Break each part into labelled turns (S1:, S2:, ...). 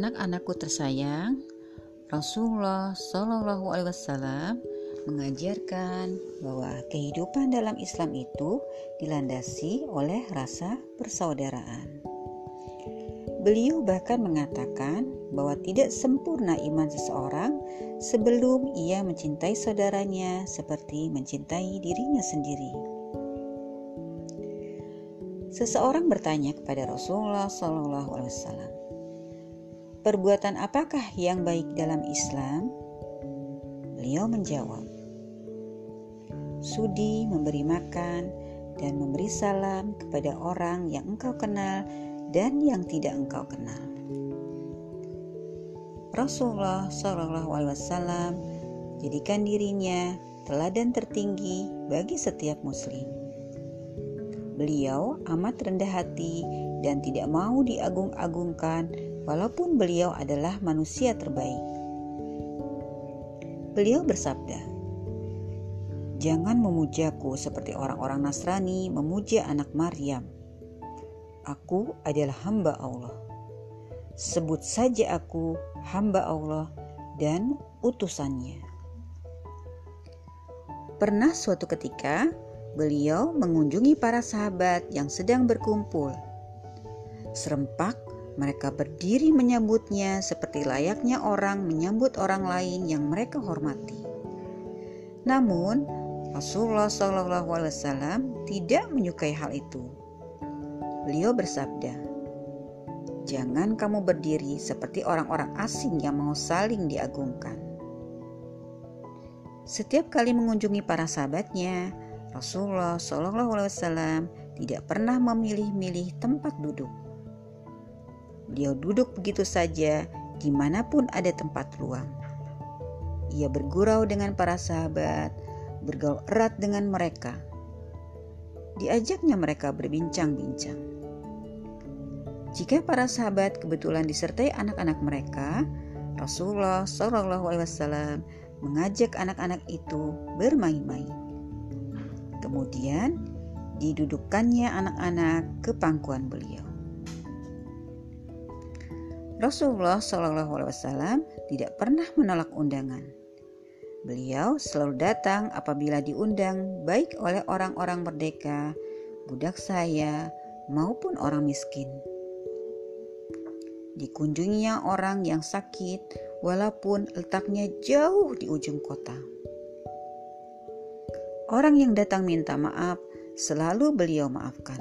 S1: Anak-anakku tersayang, Rasulullah Shallallahu Alaihi Wasallam mengajarkan bahwa kehidupan dalam Islam itu dilandasi oleh rasa persaudaraan. Beliau bahkan mengatakan bahwa tidak sempurna iman seseorang sebelum ia mencintai saudaranya seperti mencintai dirinya sendiri. Seseorang bertanya kepada Rasulullah SAW, "Perbuatan apakah yang baik dalam Islam?" Beliau menjawab, "Sudi memberi makan dan memberi salam kepada orang yang engkau kenal." dan yang tidak engkau kenal. Rasulullah Shallallahu Alaihi jadikan dirinya teladan tertinggi bagi setiap Muslim. Beliau amat rendah hati dan tidak mau diagung-agungkan, walaupun beliau adalah manusia terbaik. Beliau bersabda, "Jangan memujaku seperti orang-orang Nasrani memuja anak Maryam." Aku adalah hamba Allah. Sebut saja aku hamba Allah dan utusannya. Pernah suatu ketika beliau mengunjungi para sahabat yang sedang berkumpul. Serempak mereka berdiri menyambutnya seperti layaknya orang menyambut orang lain yang mereka hormati. Namun Rasulullah SAW tidak menyukai hal itu. Beliau bersabda, "Jangan kamu berdiri seperti orang-orang asing yang mau saling diagungkan." Setiap kali mengunjungi para sahabatnya, Rasulullah Wasallam tidak pernah memilih-milih tempat duduk. Beliau duduk begitu saja di mana pun ada tempat luang. Ia bergurau dengan para sahabat, bergaul erat dengan mereka. Diajaknya mereka berbincang-bincang. Jika para sahabat kebetulan disertai anak-anak mereka, Rasulullah Shallallahu Alaihi Wasallam mengajak anak-anak itu bermain-main. Kemudian didudukkannya anak-anak ke pangkuan beliau. Rasulullah Shallallahu Alaihi Wasallam tidak pernah menolak undangan. Beliau selalu datang apabila diundang, baik oleh orang-orang merdeka, budak saya, maupun orang miskin dikunjunginya orang yang sakit walaupun letaknya jauh di ujung kota. Orang yang datang minta maaf selalu beliau maafkan.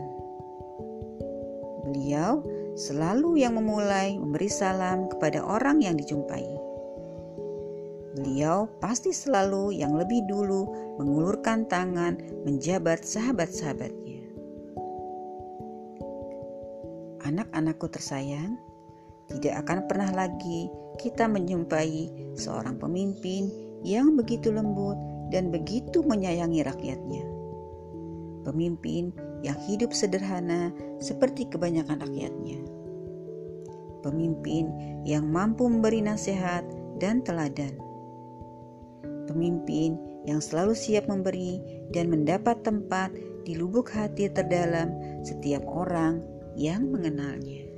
S1: Beliau selalu yang memulai memberi salam kepada orang yang dijumpai. Beliau pasti selalu yang lebih dulu mengulurkan tangan menjabat sahabat-sahabatnya. Anak-anakku tersayang, tidak akan pernah lagi kita menjumpai seorang pemimpin yang begitu lembut dan begitu menyayangi rakyatnya. Pemimpin yang hidup sederhana seperti kebanyakan rakyatnya. Pemimpin yang mampu memberi nasihat dan teladan. Pemimpin yang selalu siap memberi dan mendapat tempat di lubuk hati terdalam setiap orang yang mengenalnya.